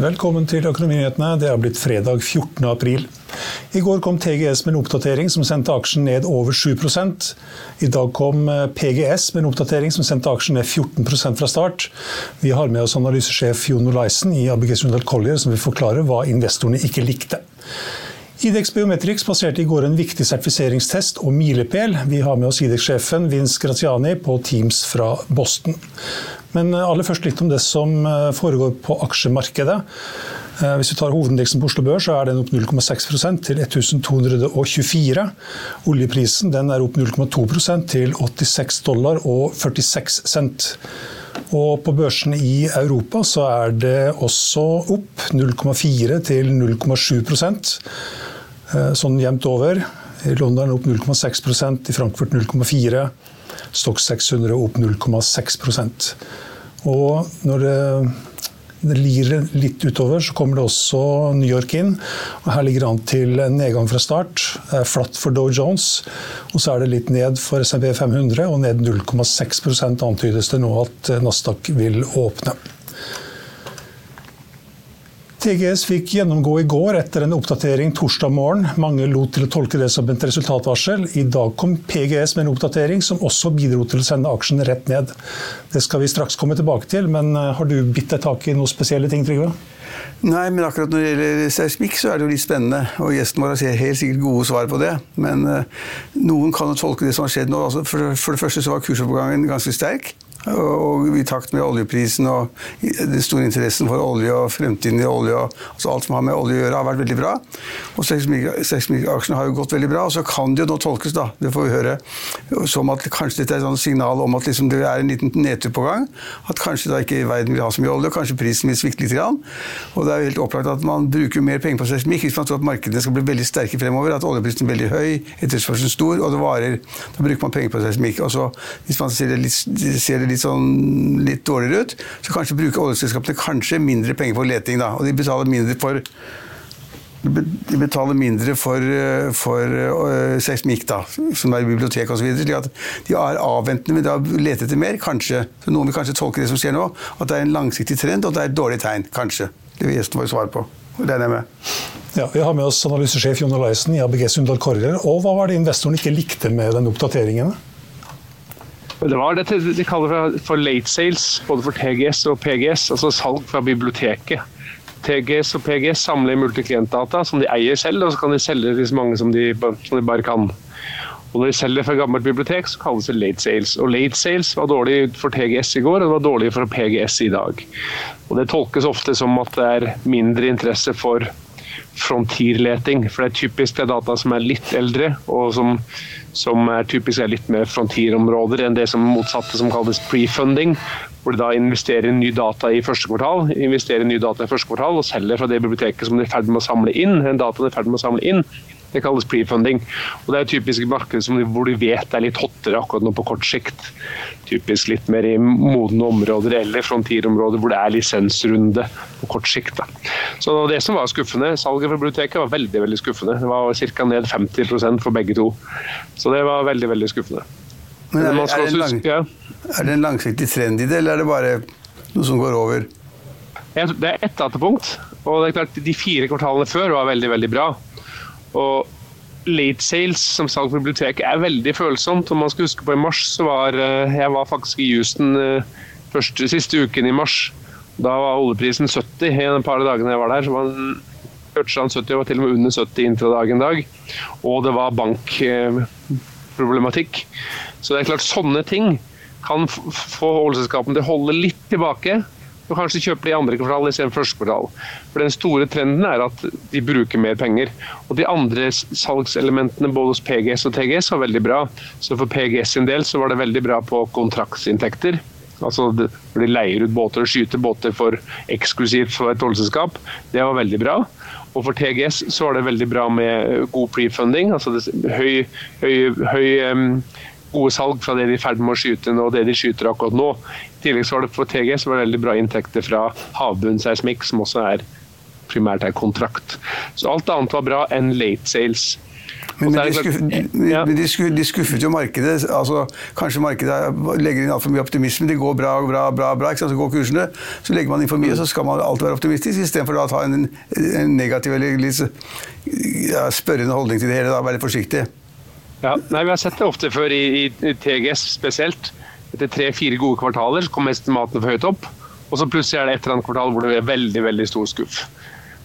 Velkommen til Økonominyhetene. Det er blitt fredag 14. april. I går kom TGS med en oppdatering som sendte aksjen ned over 7 I dag kom eh, PGS med en oppdatering som sendte aksjen ned 14% fra start. Vi har med oss analysesjef Jon Olaisen i ABG Sundal Collier som vil forklare hva investorene ikke likte. Idex Biometrics passerte i går en viktig sertifiseringstest og milepæl. Vi har med oss Idex-sjefen Vince Graziani på Teams fra Boston. Men eh, aller først litt om det som eh, foregår på aksjemarkedet. Eh, hvis vi tar hovedindeksen på Oslo Børs, så er den opp 0,6% til 1224. Oljeprisen er opp 0,2% til 86 dollar og 46 cent. Og på børsene i Europa så er det også opp 0,4 til 0,7 Sånn jevnt over. I London opp 0,6% i Frankfurt 0,4 Stock 600 opp 0,6% Og når det, det lir litt utover, så kommer det også New York inn. og Her ligger det an til en nedgang fra start. Flatt for Dow Jones. Og så er det litt ned for SMP 500, og ned 0,6 antydes det nå at Nasdaq vil åpne. TGS fikk gjennomgå i går etter en oppdatering torsdag morgen. Mange lot til å tolke det som et resultatvarsel. I dag kom PGS med en oppdatering som også bidro til å sende aksjen rett ned. Det skal vi straks komme tilbake til, men eh, har du bitt deg tak i noen spesielle ting, Trygve? Nei, men akkurat når det gjelder seismikk, så er det jo litt spennende. Og gjesten vår har helt sikkert gode svar på det. Men uh, noen kan jo tolke det som har skjedd nå. Altså, for, det første så var kursoppgangen ganske sterk. Og i takt med oljeprisen og den store interessen for olje og fremtiden i olje og altså alt som har med olje å gjøre, har vært veldig bra. Og seismikkaksjene har jo gått veldig bra. Og så kan det jo nå tolkes, da, det får vi høre, som at kanskje dette er et signal om at liksom det er en liten nedtur på gang. At kanskje da ikke verden vil ha så mye olje, og kanskje prisen vil svikte litt. Grann. Og det er jo helt opplagt at man bruker mer penger på seismikk hvis man tror at markedene skal bli veldig sterke fremover, at oljeprisen er veldig høy, etterspørselen stor, og det varer. Da bruker man penger på seismikk. Hvis man ser det litt, ser det litt, sånn, litt dårligere ut, så kanskje bruker oljeselskapene kanskje mindre penger på leting. Da, og de betaler mindre for de betaler mindre for, for uh, seismikk, da, som er i bibliotek osv. Slik at de er avventende men da leter etter mer, kanskje. Så Noen vil kanskje tolke det som skjer nå, at det er en langsiktig trend, og det er et dårlig tegn. Kanskje. Det vil gjesten vår svare på. Regner jeg med. Ja, vi har med oss analysesjef Jon Olaisen i ABG Sundal Korrer. Og hva var det investoren ikke likte med den oppdateringen? Det var det de kaller for late sales, både for TGS og PGS, altså salg fra biblioteket. TGS og PGS samler multiklientdata som de eier selv, og så kan de selge til så mange som de, som de bare kan. Og når de selger fra gammelt bibliotek, så kalles det late sales. Og late sales var dårlig for TGS i går, og det var dårlig for PGS i dag. Og Det tolkes ofte som at det er mindre interesse for frontierleting. For det er typisk det er data som er litt eldre, og som, som er typisk er litt mer frontierområder enn det som motsatte som kalles prefunding. Hvor de da investerer ny data i første kvartal, investerer ny data i første kvartal og selger fra det biblioteket som de er i ferd med å samle inn, en data de er med å samle inn det kalles prefunding. Og det er typisk marked hvor du vet det er litt hottere akkurat nå på kort sikt. Typisk litt mer i modne områder eller frontierområder hvor det er lisensrunde på kort sikt. Da. Så det var det som var skuffende. Salget fra biblioteket var veldig veldig skuffende. Det var ca. ned 50% for begge to. Så det var veldig veldig skuffende. Men er, er, det lang, er, det en langsiktig trend i det, eller er det bare noe som går over? Det er ett datapunkt. Og det er klart, de fire kvartalene før var veldig veldig bra. Og late sales som salg for biblioteket er veldig følsomt. Om man skal huske på I mars så var eh, jeg var faktisk i Houston eh, første, siste uken i mars. Da var oljeprisen 70 i en par av dagene jeg var der. så var den Ørtstrand 70 var til og med under 70 intradag en dag. Og det var bankproblematikk. Så det er klart, sånne ting kan få oljeselskapene til å holde litt tilbake. Og kanskje kjøpe det i andre kvartal istedenfor første kvartal. For Den store trenden er at de bruker mer penger. Og de andre salgselementene både hos PGS og TGS var veldig bra. Så for PGS sin del så var det veldig bra på kontraktsinntekter. Altså når de leier ut båter og skyter båter for eksklusivt for et oljeselskap. Det var veldig bra. Og for TGS så var det veldig bra med god prefunding. altså det, høy, høy, høy um, gode salg fra det de er i ferd med å skyte nå og det de skyter akkurat nå. I tillegg så var det for TGS var det veldig bra inntekter fra havbunnseismikk, som også er primært er kontrakt. Så alt annet var bra enn late sales. Men, men, de, skuffet, men de, skuffet, de, skuffet, jo markedet. altså Kanskje markedet legger inn altfor mye optimisme. Det går bra, bra, bra, bra så går kursene. Så legger man inn for mye, så skal man alltid være optimistisk, istedenfor å ta en, en, negativ eller litt ja, spørrende holdning til det hele. da, Være forsiktig. Ja, nei, Vi har sett det ofte før, i, i TGS spesielt. Etter tre-fire gode kvartaler så kommer estimatene for høyt opp. Og så plutselig er det et eller annet kvartal hvor det blir veldig veldig stor skuff.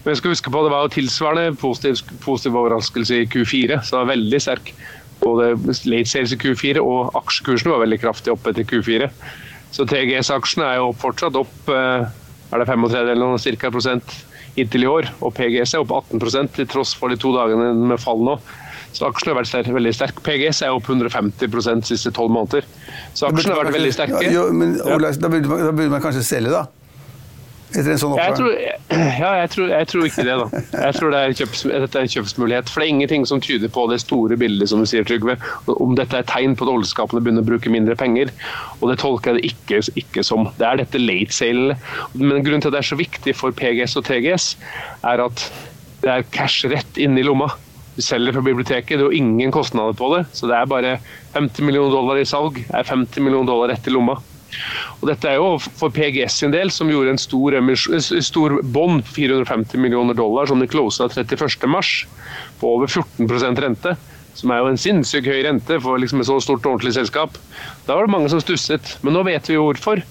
Men jeg skal huske på det var jo tilsvarende positiv, positiv overraskelse i Q4, så det var veldig sterk. Både late sales i Q4 og aksjekursen var veldig kraftig opp etter Q4. Så TGS-aksjene er jo fortsatt opp eh, er det 35 eller noe cirka prosent inntil i år. Og PGS er opp 18 til tross for de to dagene med fall nå. Så aksjene har vært sterk, veldig sterke. PGS er opp 150 de siste tolv måneder. Så aksjene har vært veldig sterke. Ja, men Ola, da burde man, man kanskje selge, da? etter en sånn oppgang? ja, jeg tror, jeg tror, ikke det. da. Jeg tror det er kjøps, dette er en kjøpsmulighet. For det er ingenting som tyder på det store bildet, som du sier, Trygve. Om dette er tegn på at oljeskapene begynner å bruke mindre penger. Og det tolker jeg det ikke, ikke som. Det er dette late sale. Men grunnen til at det er så viktig for PGS og TGS, er at det er cash rett inn i lomma. Du selger fra biblioteket, er jo ingen kostnader på det. Så det er bare 50 millioner dollar i salg, det er 50 millioner dollar rett i lomma. Og dette er jo for PGS sin del, som gjorde en stor, stor bånd, 450 millioner dollar, som de closa 31.3, på over 14% rente. Som er jo en sinnssykt høy rente for liksom et så stort og ordentlig selskap. Da var det mange som stusset, men nå vet vi jo hvorfor.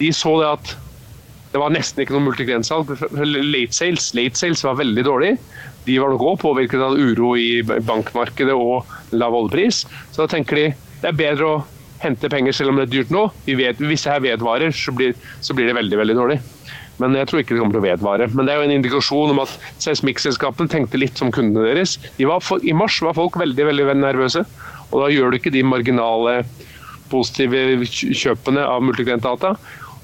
De så det at det var nesten ikke noe multigrenssalg. Late sales, late sales var veldig dårlig. De var nok òg påvirket av uro i bankmarkedet og lav oljepris. Så da tenker de det er bedre å hente penger selv om det er dyrt nå. Vi vet, hvis det her vedvarer, så blir, så blir, det veldig veldig dårlig. Men jeg tror ikke det kommer til å vedvare. Men det er jo en indikasjon om at seismikkselskapene tenkte litt som kundene deres. De var, I mars var folk veldig veldig nervøse, og da gjør du ikke de marginale positive kjøpene av multiklient-data.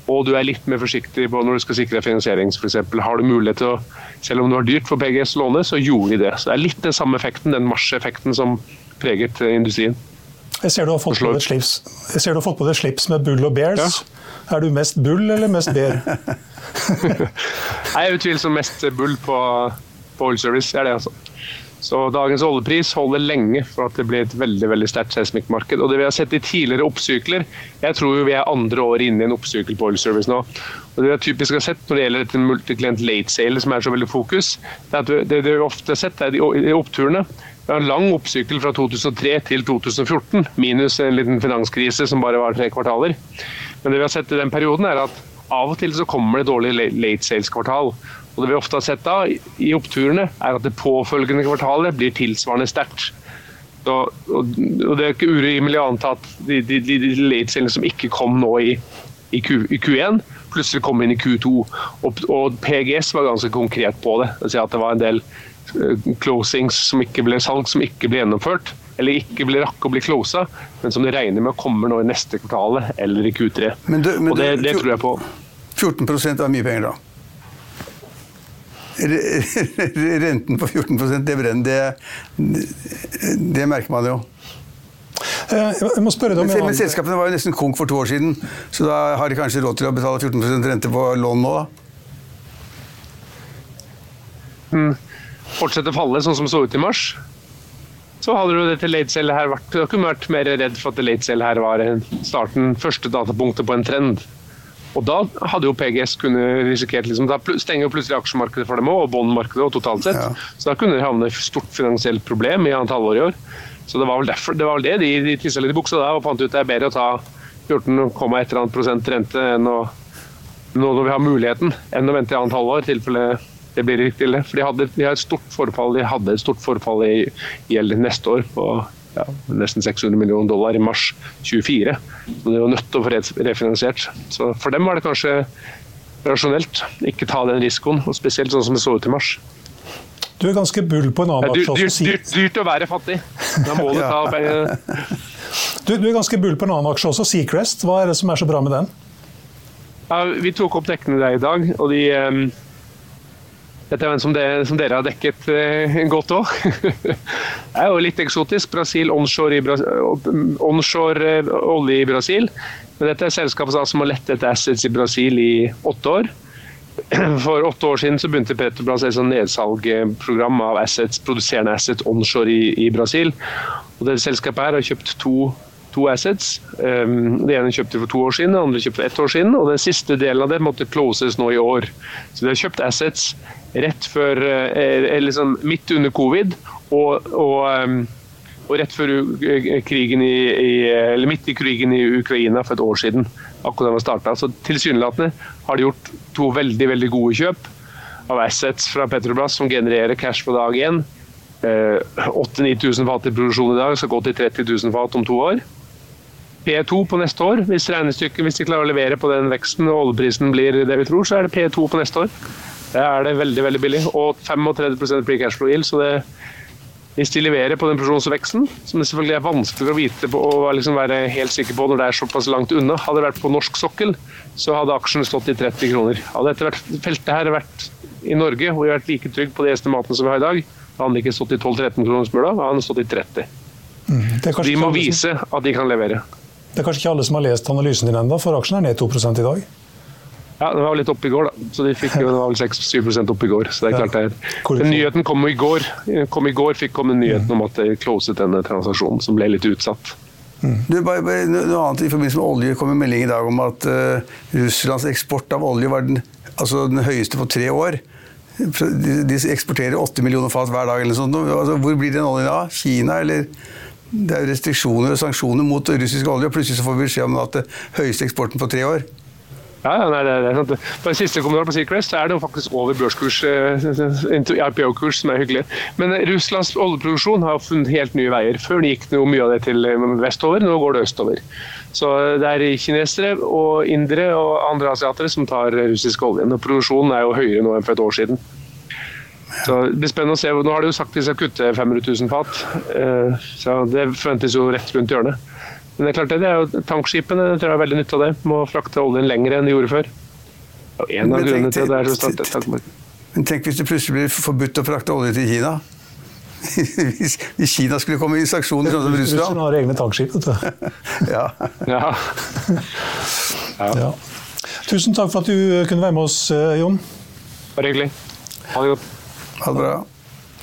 Og du er litt mer forsiktig på når du skal sikre finansiering. Eksempel. har du mulighet til å, Selv om det var dyrt for PGS låne, så gjorde de det. Så det er litt den samme effekten, den marsjeffekten som preget industrien. Jeg ser du har fått på deg slips, deg slips med bull og bears. Ja. Er du mest bull eller mest bear? jeg er utvilsomt mest bull på, på oil service. Det er det, altså. Så dagens oljepris holder lenge for at det blir et veldig veldig sterkt seismikkmarked. Og det vi har sett i tidligere oppsykler Jeg tror vi er andre år inne i en oppsykkel på oil service nå. Og det vi typisk har sett når det gjelder dette multiklient late sale, som er så veldig fokus, det er det, det vi ofte har sett, er de oppturene vi har en lang oppsykkel fra 2003 til 2014, minus en liten finanskrise som bare var tre kvartaler. Men det vi har sett i den perioden, er at av og til så kommer det dårlige late sales-kvartal. Og det vi ofte har sett da, i oppturene, er at det påfølgende kvartalet blir tilsvarende sterkt. Og, og, det er ikke urimelig å anta at de, de, de, de som ikke kom nå i, i, Q, i Q1, plutselig kom inn i Q2. Og, og, PGS var ganske konkret på det. det, at det var en del Eh, closings som ikke ble salg som ikke ble gjennomført, eller ikke ble rakk å bli closa, men som de regner med kommer nå i neste kvartal eller i Q3. Men du, men og det, det, tror jeg på. 14% er mye penger, da? Renten på 14 det brenner, det, det merker man jo. Eh, jeg må spørre deg om men, men selskapene var jo nesten konk for to år siden, så da har de kanskje råd til å betale 14% rente på lån nå, da? Mm fortsette å falle sånn som det så ut i mars, så hadde jo dette late sale her vært Du kunne vært mer redd for at late sale her var starten, første datapunktet på en trend. Og da hadde jo PGS kunne risikert liksom, Da stenger jo plutselig aksjemarkedet for dem òg, og båndmarkedet og totalt sett. Ja. Så da kunne de havne i et stort finansielt problem i annet halvår i år. Så det var vel derfor, det var vel det de, de tissa litt i buksa da og fant ut det er bedre å ta 14,1 rente enn å, nå når vi har muligheten, enn å vente i annet halvår. i tilfelle det blir riktig ille. For de hadde, de har et stort forfall, de hadde et stort forfall i gjeld neste år på ja, nesten 600 millioner dollar i mars 24. Så de var nødt til å få refinansiert. Så for dem var det kanskje rasjonelt ikke ta den risikoen, og spesielt sånn som det så ut i mars. Du er ganske bull på en annen aksje Det Dyrt, dyrt, dyrt, å være fattig. Da må du ta. Du, du, er ganske bull på en annen aksje også, Seacrest. Hva er det som er så bra med den? Ja, vi tok opp dekkene der i dag, og de um, dette er en som, det, som dere har dekket eh, godt òg. det er jo litt eksotisk. Brasil, onshore, i Bras onshore eh, olje i Brasil. Men dette er selskapet som har lett etter assets i Brasil i åtte år. For åtte år siden så begynte Petrobras et sånn nedsalgprogram av assets, produserende assets onshore i, i Brasil. Og det Selskapet her har kjøpt to to assets. Um, det ene kjøpte for to år siden, det andre kjøpte for ett år siden. Og den siste delen av det måtte closes nå i år. Så de har kjøpt assets rett før, eh, eller sånn midt under covid og, og, um, og rett før krigen i, i, eller midt i krigen i Ukraina for et år siden. akkurat da den starta. Så tilsynelatende har de gjort to veldig veldig gode kjøp av assets fra Petrobras som genererer cash på dag én. 8000-9000 fat i produksjon i dag skal gå til 30 000 fat om to år. P2 på neste år. Hvis regnestykket, hvis de klarer å levere på den veksten og oljeprisen blir det vi tror, så er det P2 på neste år. Det er det veldig veldig billig. Og 35% pre cashflow yield. Så det, hvis de leverer på den produksjonsveksten, som det selvfølgelig er vanskelig å vite på og liksom være helt sikker på når det er såpass langt unna Hadde det vært på norsk sokkel, så hadde aksjen stått i 30 kroner. Hadde dette vært, feltet her vært i Norge, hvor vi har vært like trygge på de estimatene som vi har i dag, hadde den ikke stått i 12-13 kroner smøla, hadde den stått i 30. Mm, de må vise at de kan levere. Det er kanskje ikke alle som har lest analysen din ennå, for aksjen er ned 2 i dag? Ja, det var litt oppe i går, da. Så de fikk jo, den var 6-7 opp i går. Så det er klart det er. Den nyheten kom i går. Kom i går fikk komme nyheten om at de closet denne transaksjonen, som ble litt utsatt. Mm. Du, bare, bare, noe annet I forbindelse med olje kom en melding i dag om at uh, Russlands eksport av olje var den, altså den høyeste på tre år. De, de eksporterer 8 millioner fat hver dag. eller sånt. Altså, hvor blir den oljen av? Kina, eller? det er restriksjoner og sanksjoner mot russisk olje, og plutselig så får vi beskjed om at det høyeste eksporten på tre år. Ja, ja nei, det, er sant. På den siste kommentaren på Seacrest er det jo faktisk over børskurs, eh, IPO-kurs, som er hyggelig. Men Russlands oljeproduksjon har funnet helt nye veier. Før gikk det jo mye av det til eh, vestover, nå går det østover. Så det er kinesere og indere og andre asiatere som tar russisk olje. Og produksjonen er jo høyere nå enn for et år siden. Så det blir spennende å se. Nå har de jo sagt de skal kutte 500 000 fat. Eh, så det forventes jo rett rundt hjørnet. Men det er klart det, det er jo tankskipene tror jeg er veldig nytte av det. Må frakte oljen lenger enn de gjorde før. Og en av grunnene til det er så tankmarkedet. Men tenk hvis det plutselig blir forbudt å frakte olje til Kina? hvis, Kina skulle komme i sanksjoner sånn som Russland? Russland har egne tankskip, vet du. ja. ja. ja. Tusen takk for at du kunne være med oss, eh, Jon. Bare hyggelig. Ha det godt. Ha det bra.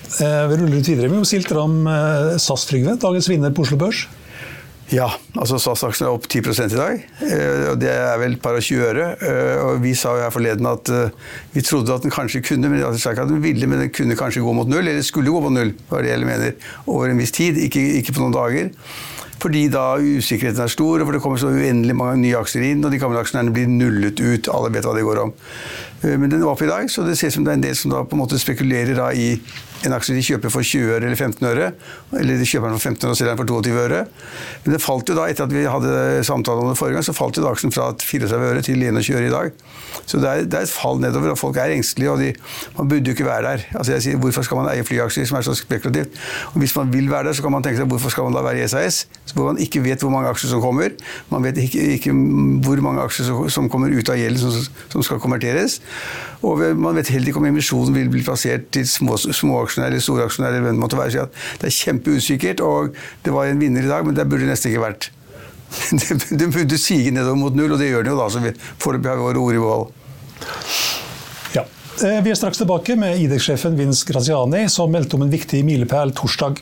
Eh, vi ruller ut videre. Vi må si litt om eh, SAS Trygve, dagens vinner på Oslo Børs. Ja, altså SAS-aksjen er opp 10% i dag. Eh, og Det er vel et par og 20 øre. Og vi sa jo her forleden at vi trodde at den kanskje kunne, men at den ville, men den kunne kanskje gå mot null, eller skulle gå mot null, var det jeg mener, over en viss tid, ikke, ikke på noen dager. Fordi da usikkerheten er stor, og for det kommer så uendelig mange nye aksjer inn, og de gamle aksjonærene blir nullet ut. Alle vet hva det går om. Men den var opp i dag, så det ser ut som det er en del som da på en måte spekulerer i en aksje de kjøper for 20 øre eller 15 øre. Eller de kjøper den for 15 øre og selger den for 22 øre. Men det falt jo da, etter at vi hadde samtale om det forrige gang, så falt jo da aksjen fra 34 øre til 21 øre i dag. Så det er, det er, et fall nedover, og folk er engstelige. og de, Man burde jo ikke være der. Altså jeg sier, Hvorfor skal man eie flyaksjer som er så spekulativt? Og Hvis man vil være der, så kan man tenke seg hvorfor skal man da være i SAS? Hvor man ikke vet hvor mange aksjer som kommer. Man vet ikke, ikke hvor mange aksjer som, som kommer ut av gjelden som, som skal konverteres. Og man vet heller ikke om emisjonen vil bli plassert til små, småaksjonærer storaksjonærer. hvem det måtte være. Så det er kjempeusikkert, og det var en vinner i dag, men det burde det nesten ikke vært. Det burde sige nedover mot null, og det gjør den jo da. Så vi foreløpig har våre ord i behold. Ja. Eh, vi er straks tilbake med IDEX-sjefen Vince Graziani, som meldte om en viktig milepæl torsdag.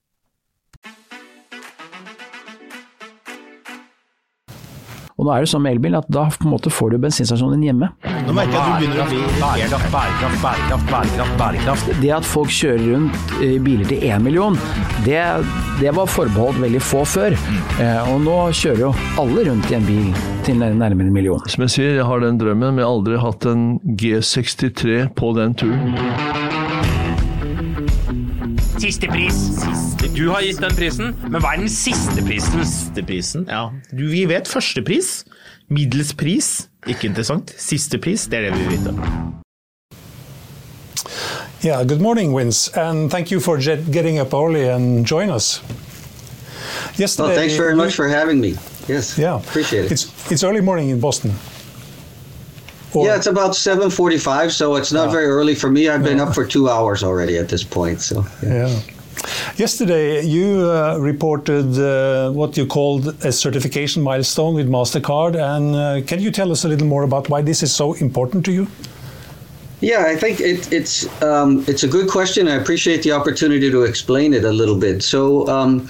Og nå er det sånn med elbil at da på en måte får du bensinstasjonen hjemme. Nå merker jeg at du begynner å bli bærekraft, bærekraft, bærekraft, bærekraft, bærekraft. Det at folk kjører rundt i biler til én million, det, det, var forbeholdt veldig få før. Eh, og nå kjører jo alle rundt i en bil til nærmere en million. Som jeg sier, jeg har den drømmen, men jeg har aldri hatt en G63 på den turen. Siste pris. Siste du har gitt den prisen, men hva er den siste prisen? Siste prisen, ja. Du, vi vet første pris. Middels pris, ikke interessant. Siste pris, det er det vi vil vite. Yeah, good morning, Wins, and thank you for getting up early and join us. Yesterday, well, thanks very much for having me. Yes, yeah, appreciate it. It's it's early morning in Boston. Or, yeah, it's about seven forty-five, so it's not very early for me. I've been up for two hours already at this point. So yeah. yeah. Yesterday, you uh, reported uh, what you called a certification milestone with Mastercard, and uh, can you tell us a little more about why this is so important to you? Yeah, I think it, it's um, it's a good question. I appreciate the opportunity to explain it a little bit. So. Um,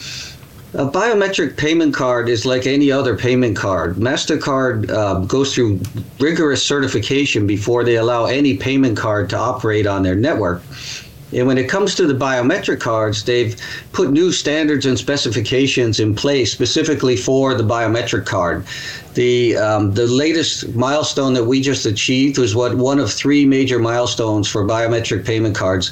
a biometric payment card is like any other payment card. MasterCard uh, goes through rigorous certification before they allow any payment card to operate on their network. And when it comes to the biometric cards, they've put new standards and specifications in place specifically for the biometric card. The um, the latest milestone that we just achieved was what one of three major milestones for biometric payment cards.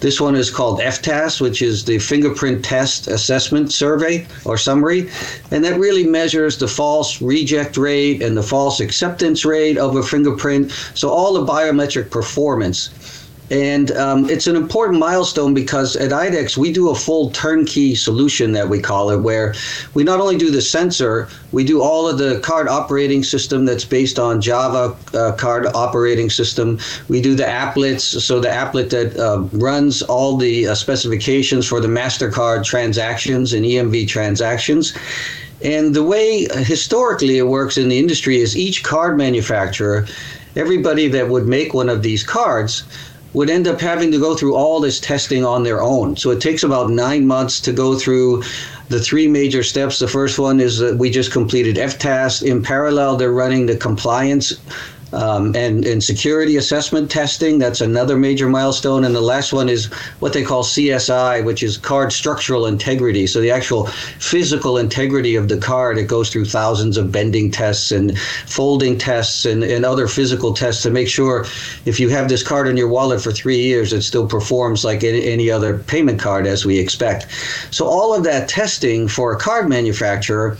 This one is called FTAS, which is the Fingerprint Test Assessment Survey or Summary, and that really measures the false reject rate and the false acceptance rate of a fingerprint. So all the biometric performance. And um, it's an important milestone because at IDEX, we do a full turnkey solution that we call it, where we not only do the sensor, we do all of the card operating system that's based on Java uh, card operating system. We do the applets, so the applet that uh, runs all the uh, specifications for the MasterCard transactions and EMV transactions. And the way uh, historically it works in the industry is each card manufacturer, everybody that would make one of these cards, would end up having to go through all this testing on their own. So it takes about nine months to go through the three major steps. The first one is that we just completed FTAS. In parallel, they're running the compliance um, and, and security assessment testing. That's another major milestone. And the last one is what they call CSI, which is card structural integrity. So the actual physical integrity of the card. It goes through thousands of bending tests and folding tests and, and other physical tests to make sure if you have this card in your wallet for three years, it still performs like any, any other payment card as we expect. So all of that testing for a card manufacturer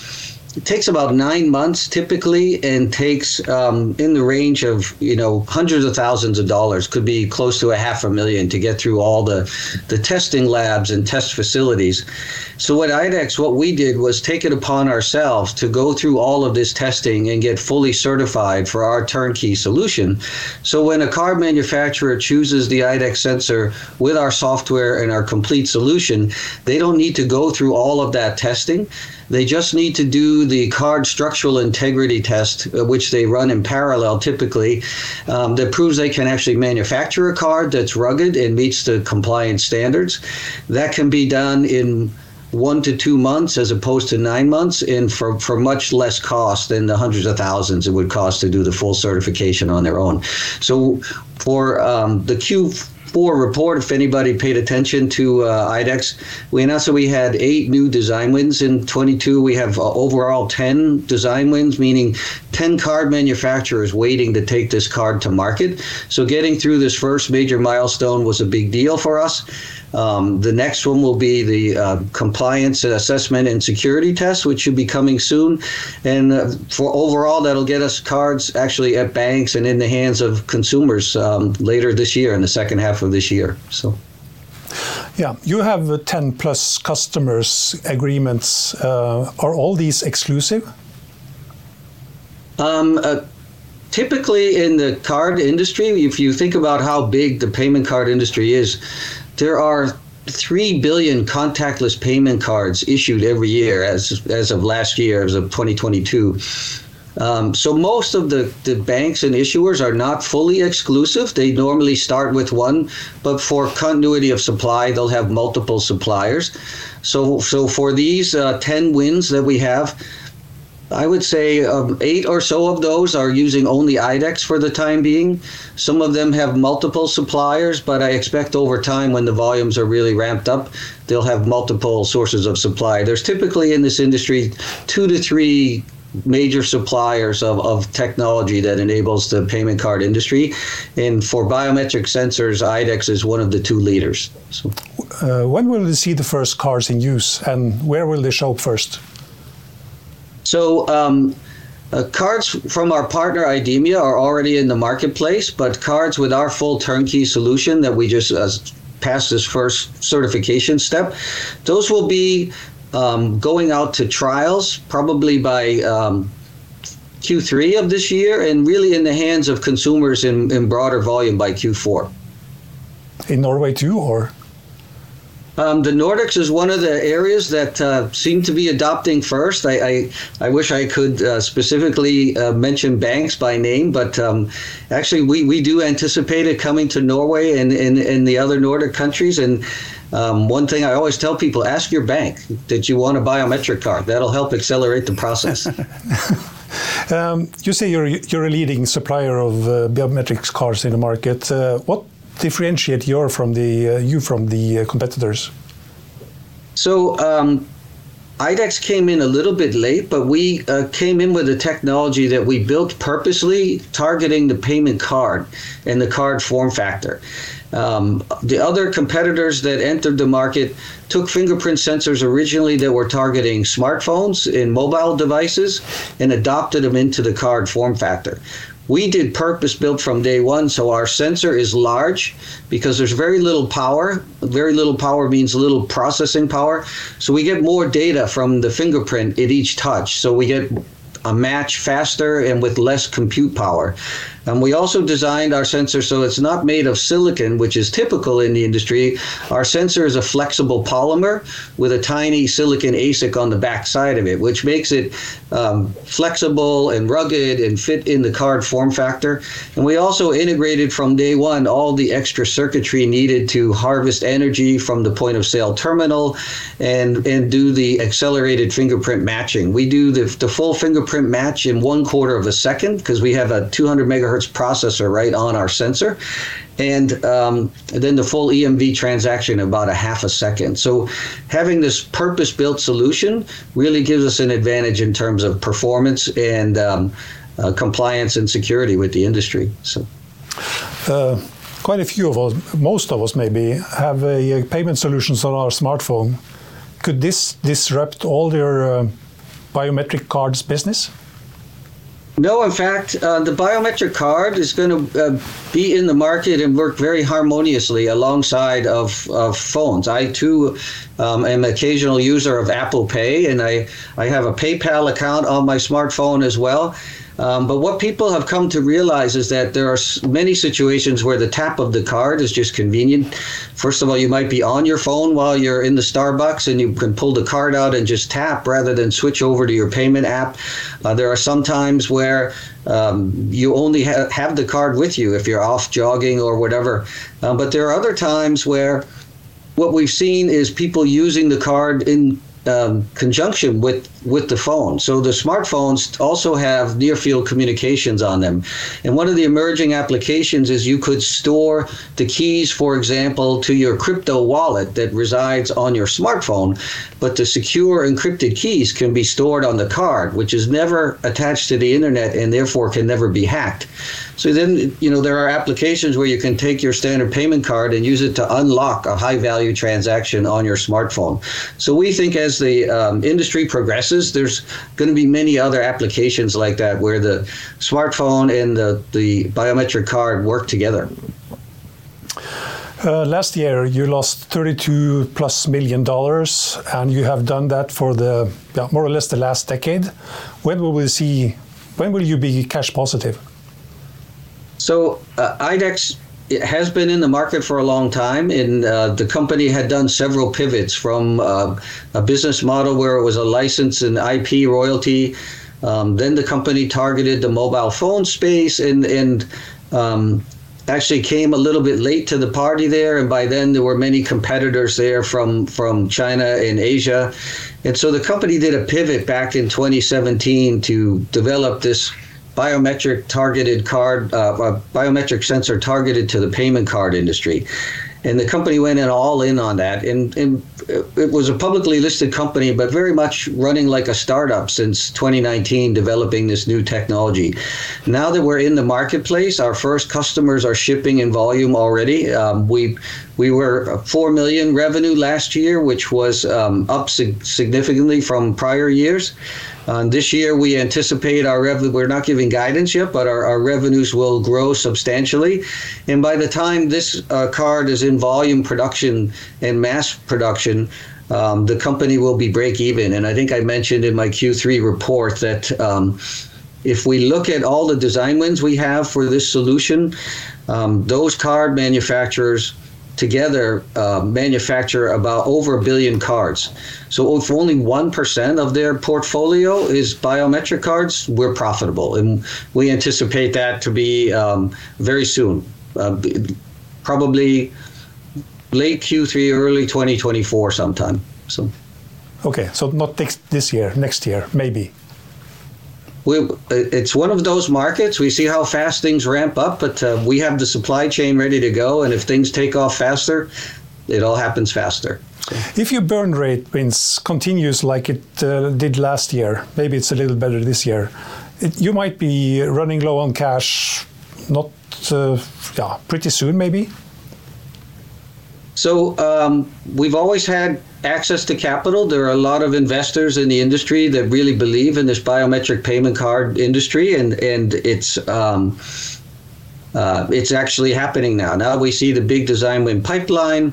it takes about nine months typically and takes um, in the range of you know hundreds of thousands of dollars. Could be close to a half a million to get through all the the testing labs and test facilities. So at IDEX what we did was take it upon ourselves to go through all of this testing and get fully certified for our turnkey solution. So when a car manufacturer chooses the IDEX sensor with our software and our complete solution they don't need to go through all of that testing they just need to do the card structural integrity test, uh, which they run in parallel typically, um, that proves they can actually manufacture a card that's rugged and meets the compliance standards. That can be done in one to two months as opposed to nine months and for, for much less cost than the hundreds of thousands it would cost to do the full certification on their own. So for um, the Q four report, if anybody paid attention to uh, IDEX, we announced that we had eight new design wins in 22. We have uh, overall 10 design wins, meaning 10 card manufacturers waiting to take this card to market. So getting through this first major milestone was a big deal for us. Um, the next one will be the uh, compliance assessment and security test, which should be coming soon. And uh, for overall, that'll get us cards actually at banks and in the hands of consumers um, later this year, in the second half of this year. So. Yeah, you have 10 plus customers agreements. Uh, are all these exclusive? Um, uh, typically, in the card industry, if you think about how big the payment card industry is, there are 3 billion contactless payment cards issued every year as, as of last year, as of 2022. Um, so most of the, the banks and issuers are not fully exclusive. They normally start with one, but for continuity of supply, they'll have multiple suppliers. So so for these uh, 10 wins that we have, I would say um, eight or so of those are using only IDEX for the time being. Some of them have multiple suppliers, but I expect over time, when the volumes are really ramped up, they'll have multiple sources of supply. There's typically in this industry two to three major suppliers of, of technology that enables the payment card industry. And for biometric sensors, IDEX is one of the two leaders. So. Uh, when will we see the first cars in use and where will they show up first? So um, uh, cards from our partner IDEMIA are already in the marketplace, but cards with our full turnkey solution that we just uh, passed this first certification step, those will be um, going out to trials probably by um, Q3 of this year and really in the hands of consumers in, in broader volume by Q4. In Norway too, or? Um, the Nordics is one of the areas that uh, seem to be adopting first. I, I, I wish I could uh, specifically uh, mention banks by name, but um, actually, we, we do anticipate it coming to Norway and, and, and the other Nordic countries. And um, one thing I always tell people ask your bank that you want a biometric card. That'll help accelerate the process. Um, you say you're, you're a leading supplier of uh, biometrics cards in the market. Uh, what differentiate your from the uh, you from the uh, competitors? So um, IDEX came in a little bit late, but we uh, came in with a technology that we built purposely targeting the payment card and the card form factor. Um, the other competitors that entered the market took fingerprint sensors originally that were targeting smartphones and mobile devices and adopted them into the card form factor. We did purpose built from day one, so our sensor is large because there's very little power. Very little power means little processing power. So we get more data from the fingerprint at each touch. So we get a match faster and with less compute power. And we also designed our sensor so it's not made of silicon, which is typical in the industry. Our sensor is a flexible polymer with a tiny silicon ASIC on the back side of it, which makes it um, flexible and rugged and fit in the card form factor. And we also integrated from day one all the extra circuitry needed to harvest energy from the point of sale terminal and, and do the accelerated fingerprint matching. We do the, the full fingerprint match in one quarter of a second because we have a 200 megahertz gigahertz processor right on our sensor. And, um, then the full EMV transaction about a half a second. So having this purpose-built solution really gives us an advantage in terms of performance and um, uh, compliance and security with the industry. So. Uh, quite a few of us, most of us maybe, have a, payment solutions on our smartphone. Could this disrupt all your uh, biometric cards business? No, in fact, uh, the biometric card is going to uh, be in the market and work very harmoniously alongside of, of phones. I too um, am an occasional user of Apple Pay, and I, I have a PayPal account on my smartphone as well. Um, but what people have come to realize is that there are many situations where the tap of the card is just convenient. First of all, you might be on your phone while you're in the Starbucks and you can pull the card out and just tap rather than switch over to your payment app. Uh, there are some times where um, you only ha- have the card with you if you're off jogging or whatever. Um, but there are other times where what we've seen is people using the card in um, conjunction with with the phone. So the smartphones also have near field communications on them, and one of the emerging applications is you could store the keys, for example, to your crypto wallet that resides on your smartphone, but the secure encrypted keys can be stored on the card, which is never attached to the internet and therefore can never be hacked. So then, you know, there are applications where you can take your standard payment card and use it to unlock a high value transaction on your smartphone. So we think as the um, industry progresses, there's going to be many other applications like that where the smartphone and the, the biometric card work together. Uh, last year, you lost 32 plus million dollars, and you have done that for the yeah, more or less the last decade. When will we see? When will you be cash positive? So uh, IDEX has been in the market for a long time, and uh, the company had done several pivots from uh, a business model where it was a license and IP royalty. Um, then the company targeted the mobile phone space, and and um, actually came a little bit late to the party there, and by then there were many competitors there from from China and Asia, and so the company did a pivot back in 2017 to develop this biometric targeted card, uh, a biometric sensor targeted to the payment card industry. And the company went in all in on that. And, and it was a publicly listed company, but very much running like a startup since 2019, developing this new technology. Now that we're in the marketplace, our first customers are shipping in volume already. Um, we we were 4 million revenue last year, which was um, up sig- significantly from prior years. Uh, this year, we anticipate our revenue, we're not giving guidance yet, but our, our revenues will grow substantially. And by the time this uh, card is in volume production and mass production, um, the company will be break even. And I think I mentioned in my Q3 report that um, if we look at all the design wins we have for this solution, um, those card manufacturers together uh, manufacture about over a billion cards. So if only 1% of their portfolio is biometric cards, we're profitable. And we anticipate that to be um, very soon, uh, probably late Q3, early 2024 sometime. So. Okay, so not this year, next year, maybe we, it's one of those markets. We see how fast things ramp up, but uh, we have the supply chain ready to go. And if things take off faster, it all happens faster. So. If your burn rate Vince, continues like it uh, did last year, maybe it's a little better this year, it, you might be running low on cash, not uh, yeah, pretty soon, maybe. So um, we've always had access to capital. There are a lot of investors in the industry that really believe in this biometric payment card industry, and and it's. Um, uh, it's actually happening now. Now we see the big design win pipeline.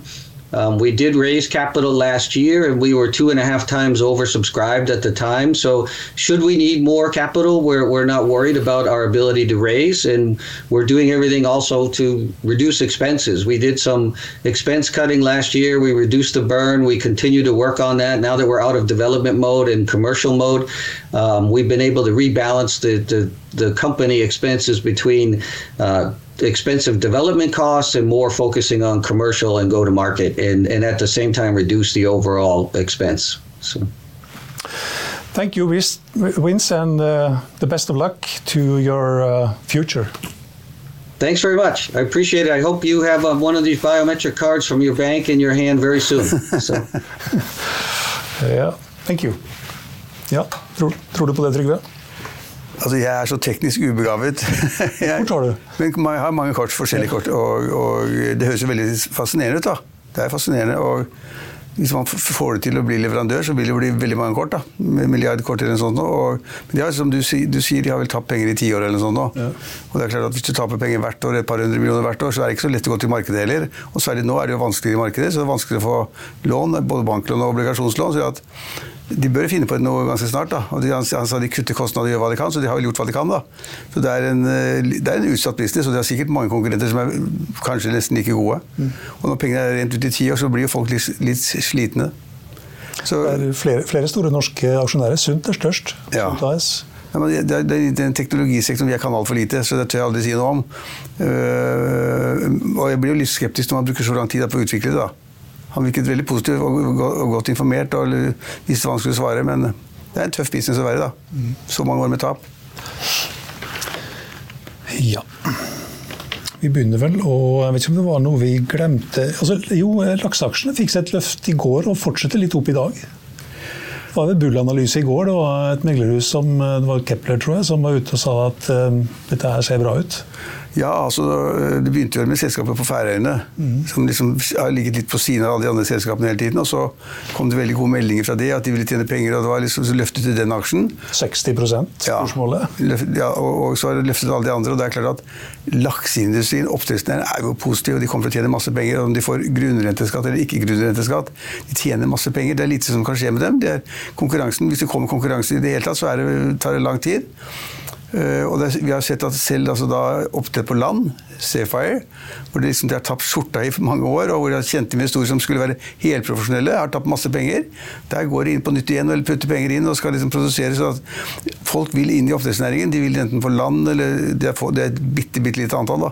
Um, we did raise capital last year, and we were two and a half times oversubscribed at the time. So, should we need more capital, we're, we're not worried about our ability to raise, and we're doing everything also to reduce expenses. We did some expense cutting last year. We reduced the burn. We continue to work on that. Now that we're out of development mode and commercial mode, um, we've been able to rebalance the, the, the company expenses between uh, expensive development costs and more focusing on commercial and go to market and, and at the same time reduce the overall expense. So. Thank you, Vince, and uh, the best of luck to your uh, future. Thanks very much. I appreciate it. I hope you have uh, one of these biometric cards from your bank in your hand very soon. So. Ja, thank you. Ja, tror, tror du på det, Trygve? Altså, Jeg er så teknisk ubegavet. jeg, Hvor tar du? Men jeg har mange kort, forskjellige kort, og, og det høres jo veldig fascinerende ut. da. Det er fascinerende. og hvis man får det til å bli leverandør, så vil det bli veldig mange kort. da, Milliardkort eller noe sånt. Og, men de har, som du, du sier, de har vel tapt penger i ti år eller noe sånt. nå. Og det er klart at Hvis du taper penger hvert år, et par hundre millioner hvert år, så er det ikke så lett å gå til markedet heller. Og særlig nå er det jo vanskeligere i markedet, så det er vanskeligere å få lån, både banklån og obligasjonslån. så at de bør finne på noe ganske snart. da, og de, Han sa de kutter kostnader og gjør hva de kan, så de har vel gjort hva de kan. da. Så Det er en, eh, det er en utsatt business, og de har sikkert mange konkurrenter som er kanskje nesten like gode. Og når pengene er rent ut i ti år, så blir jo folk litt, litt slitne. Så, Det er flere, flere store norske aksjonærer. Sunt er størst. Ja. Sunt AS. Ja, men det, det, det er en teknologisektor jeg kan altfor lite, så det tør jeg aldri si noe om. Uh, og jeg blir jo litt skeptisk når man bruker så lang tid på å utvikle det. da. Han virket veldig positiv og, godt informert og visste hva han skulle svare, men det er en tøff business å være da. Så mange år med tap. Ja. Vi begynner vel, og jeg vet ikke om det var noe vi glemte altså, Jo, lakseaksjene fikk seg et løft i går og fortsetter litt opp i dag. Det var en Bull-analyse i går. Det var et meglerhus som det var Kepler tror jeg, som var ute og sa at um, dette her ser bra ut. Ja, altså, Det begynte vel med selskapet på Færøyene, som liksom har ligget litt på siden av alle de andre selskapene hele tiden. Og så kom det veldig gode meldinger fra det, at de ville tjene penger, og det var liksom så løftet til den aksjen. 60 kursmålet. Løf- Ja, og, og så har de løftet alle de andre. og det er klart at Lakseindustrien oppdrettsnæringen, er jo positiv, og de kommer til å tjene masse penger. Om de får grunnrenteskatt eller ikke grunnrenteskatt, de tjener masse penger. Det er lite som kan skje med dem. Det er konkurransen, Hvis det kommer konkurranse i det hele tatt, så er det, tar det lang tid. Eh, og det, vi har sett at selv altså da oppdrett på land, Seafire, hvor de, liksom, de har tapt skjorta i mange år, og hvor de har kjente investorer som skulle være helprofesjonelle, har tapt masse penger. Der går de inn på nytt igjen og putter penger inn og skal liksom produsere så at folk vil inn i oppdrettsnæringen. De vil enten på land, eller det er, det er et bitte, bitte lite antall, da.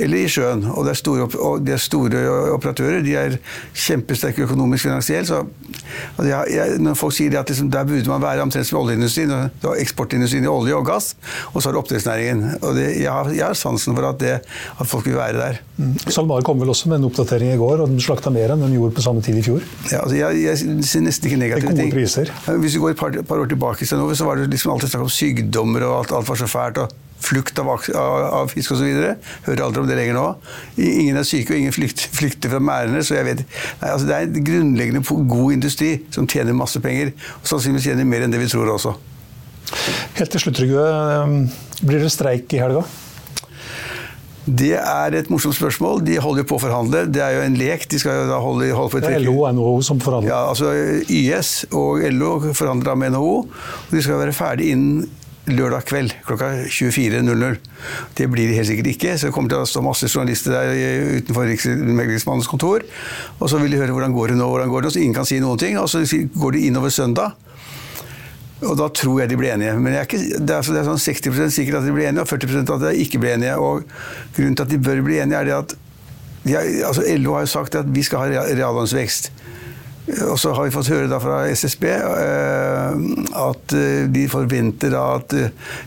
Eller i sjøen. Og det er store, og de er store operatører. De er kjempesterke økonomisk finansielt. Så altså jeg, jeg, når folk sier at liksom, der burde man være omtrent som oljeindustrien, eksportindustrien i olje og gass, og så har du oppdrettsnæringen. Og det, jeg, har, jeg har sansen for at, det, at folk vil være der. SalMar kom vel også med en oppdatering i går, og den slakta mer enn den gjorde på samme tid i fjor. Ja, altså jeg, jeg ser nesten ikke negative ting. priser. Hvis vi går et par, par år tilbake, så var det liksom alltid snakk om sykdommer og alt, alt var så fælt. og Flukt av, av, av fisk osv. Hører aldri om det lenger nå. Ingen er syke, og ingen flykt, flykter fra merdene. Så jeg vet, nei, altså det er en grunnleggende god industri som tjener masse penger. Og sannsynligvis tjener mer enn det vi tror også. Helt til slutt, Trygve. eh, Blir det streik i helga? Det er et morsomt spørsmål. De holder jo på å forhandle. Det er jo en lek. De skal jo holde, holde på et Det er LO og NHO som forhandler. Ja, altså YS og LO forhandler med NHO. og De skal være ferdig innen lørdag kveld klokka 24.00. Det blir de helt sikkert ikke. Så det kommer til å stå masse journalister der utenfor Riksmeglingsmannens kontor. Og så vil de høre hvordan går det nå, hvordan går det nå. Så ingen kan si noen ting. Og så går de innover søndag. Og da tror jeg de blir enige. Men er ikke, det, er, det er sånn 60 sikkert at de blir enige, og 40% at de ikke blir enige. Og grunnen til at de bør bli enige, er det at de har, altså LO har jo sagt at vi skal ha rea- reallønnsvekst. Og så har vi fått høre fra SSB eh, at eh, de forventer at eh,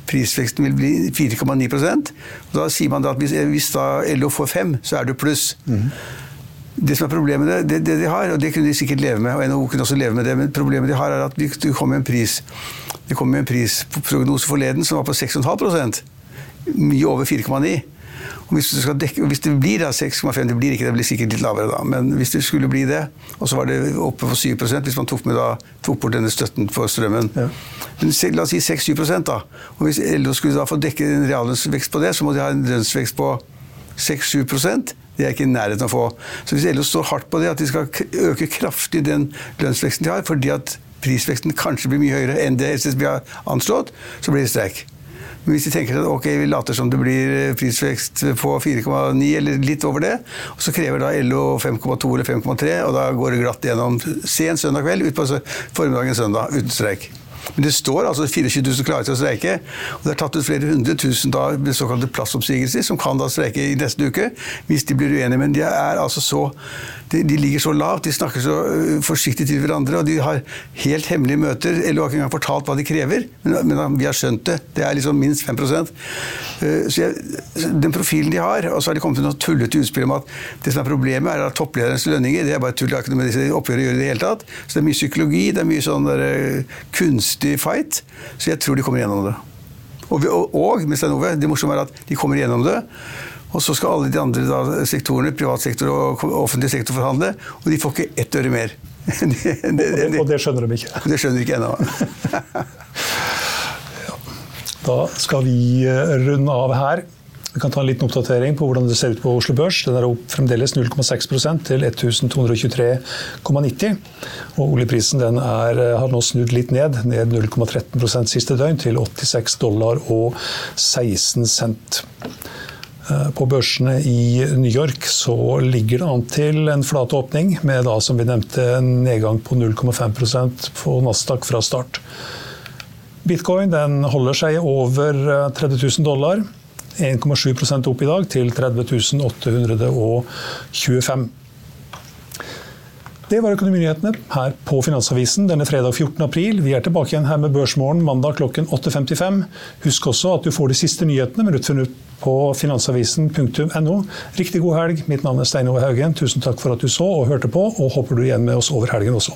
prisveksten vil bli 4,9 Og Da sier man at hvis, hvis LO får 5, så er det pluss. Det som er problemet det, det, de har, og det kunne de sikkert leve med, og NHO kunne også leve med det, men problemet de har er at det kom med en pris. Det kom med en prisprognose forleden som var på 6,5% Mye over 4,9 hvis, dekke, hvis det blir 6,5, det blir ikke, det blir sikkert litt lavere da, men hvis det skulle bli det, og så var det oppe på 7% hvis man tok, med da, tok bort denne støtten på strømmen. Men se, la oss si 6-7 da, og hvis LO skulle da få dekke en reallønnsvekst på det, så må de ha en lønnsvekst på 6-7 det er ikke i nærheten av å få. Så hvis LO står hardt på det, at de skal øke kraftig den lønnsveksten de har, fordi at prisveksten kanskje blir mye høyere enn det SSB har anslått, så blir det streik. Men hvis de tenker at ok, vi later som det blir eh, prisvekst på 4,9 eller litt over det, og så krever da LO 5,2 eller 5,3, og da går det glatt gjennom sen søndag kveld, ut på formiddagen søndag uten streik. Men det står altså 24 000 klare til å streike, og det er tatt ut flere hundre tusen da, med såkalte plassoppsigelser, som kan da streike i neste uke hvis de blir uenige. Men de er altså så de, de ligger så lavt, de snakker så uh, forsiktig til hverandre, og de har helt hemmelige møter. LO har ikke engang fortalt hva de krever, men, men vi har skjønt det. Det er liksom minst 5 uh, så jeg, Den profilen de har, og så har de kommet til noe tullete utspill om at det som er problemet, er at topplederens lønninger det er bare tull, det har ikke noe med disse oppgjørene å gjøre i det hele tatt. Så det er mye psykologi, det er mye sånn der, uh, kunstig fight. Så jeg tror de kommer gjennom det. Og, og, og med Stein Ove, det morsomme er at de kommer gjennom det. Og så skal alle de andre da, sektorene, privat sektor og offentlig sektor, forhandle, og de får ikke ett øre mer. det, det, og, det, skjønner de ikke. Det skjønner de ikke ennå. da skal vi eh, runde av her. Vi kan ta en liten oppdatering på hvordan det ser ut på Oslo Børs. Den er opp fremdeles 0,6% til 1223,90. Og oljeprisen er, eh, har nå snudd litt ned, ned 0,13% siste døgn, til 86 dollar og 16 cent. Eh, på børsene i New York så ligger det an til en flat åpning, med da, som vi nevnte, en nedgang på 0,5% på Nasdaq fra start. Bitcoin holder seg over 30 eh, 000 dollar. 1,7 opp i dag, til 30 825. Det var økonominyhetene her på Finansavisen denne fredag 14. april. Vi er tilbake igjen her med Børsmorgen mandag klokken 8.55. Husk også at du får de siste nyhetene minutt for minutt på finansavisen.no. Riktig god helg. Mitt navn er Stein Ove Haugen. Tusen takk for at du så og hørte på, og håper du er igjen med oss over helgen også.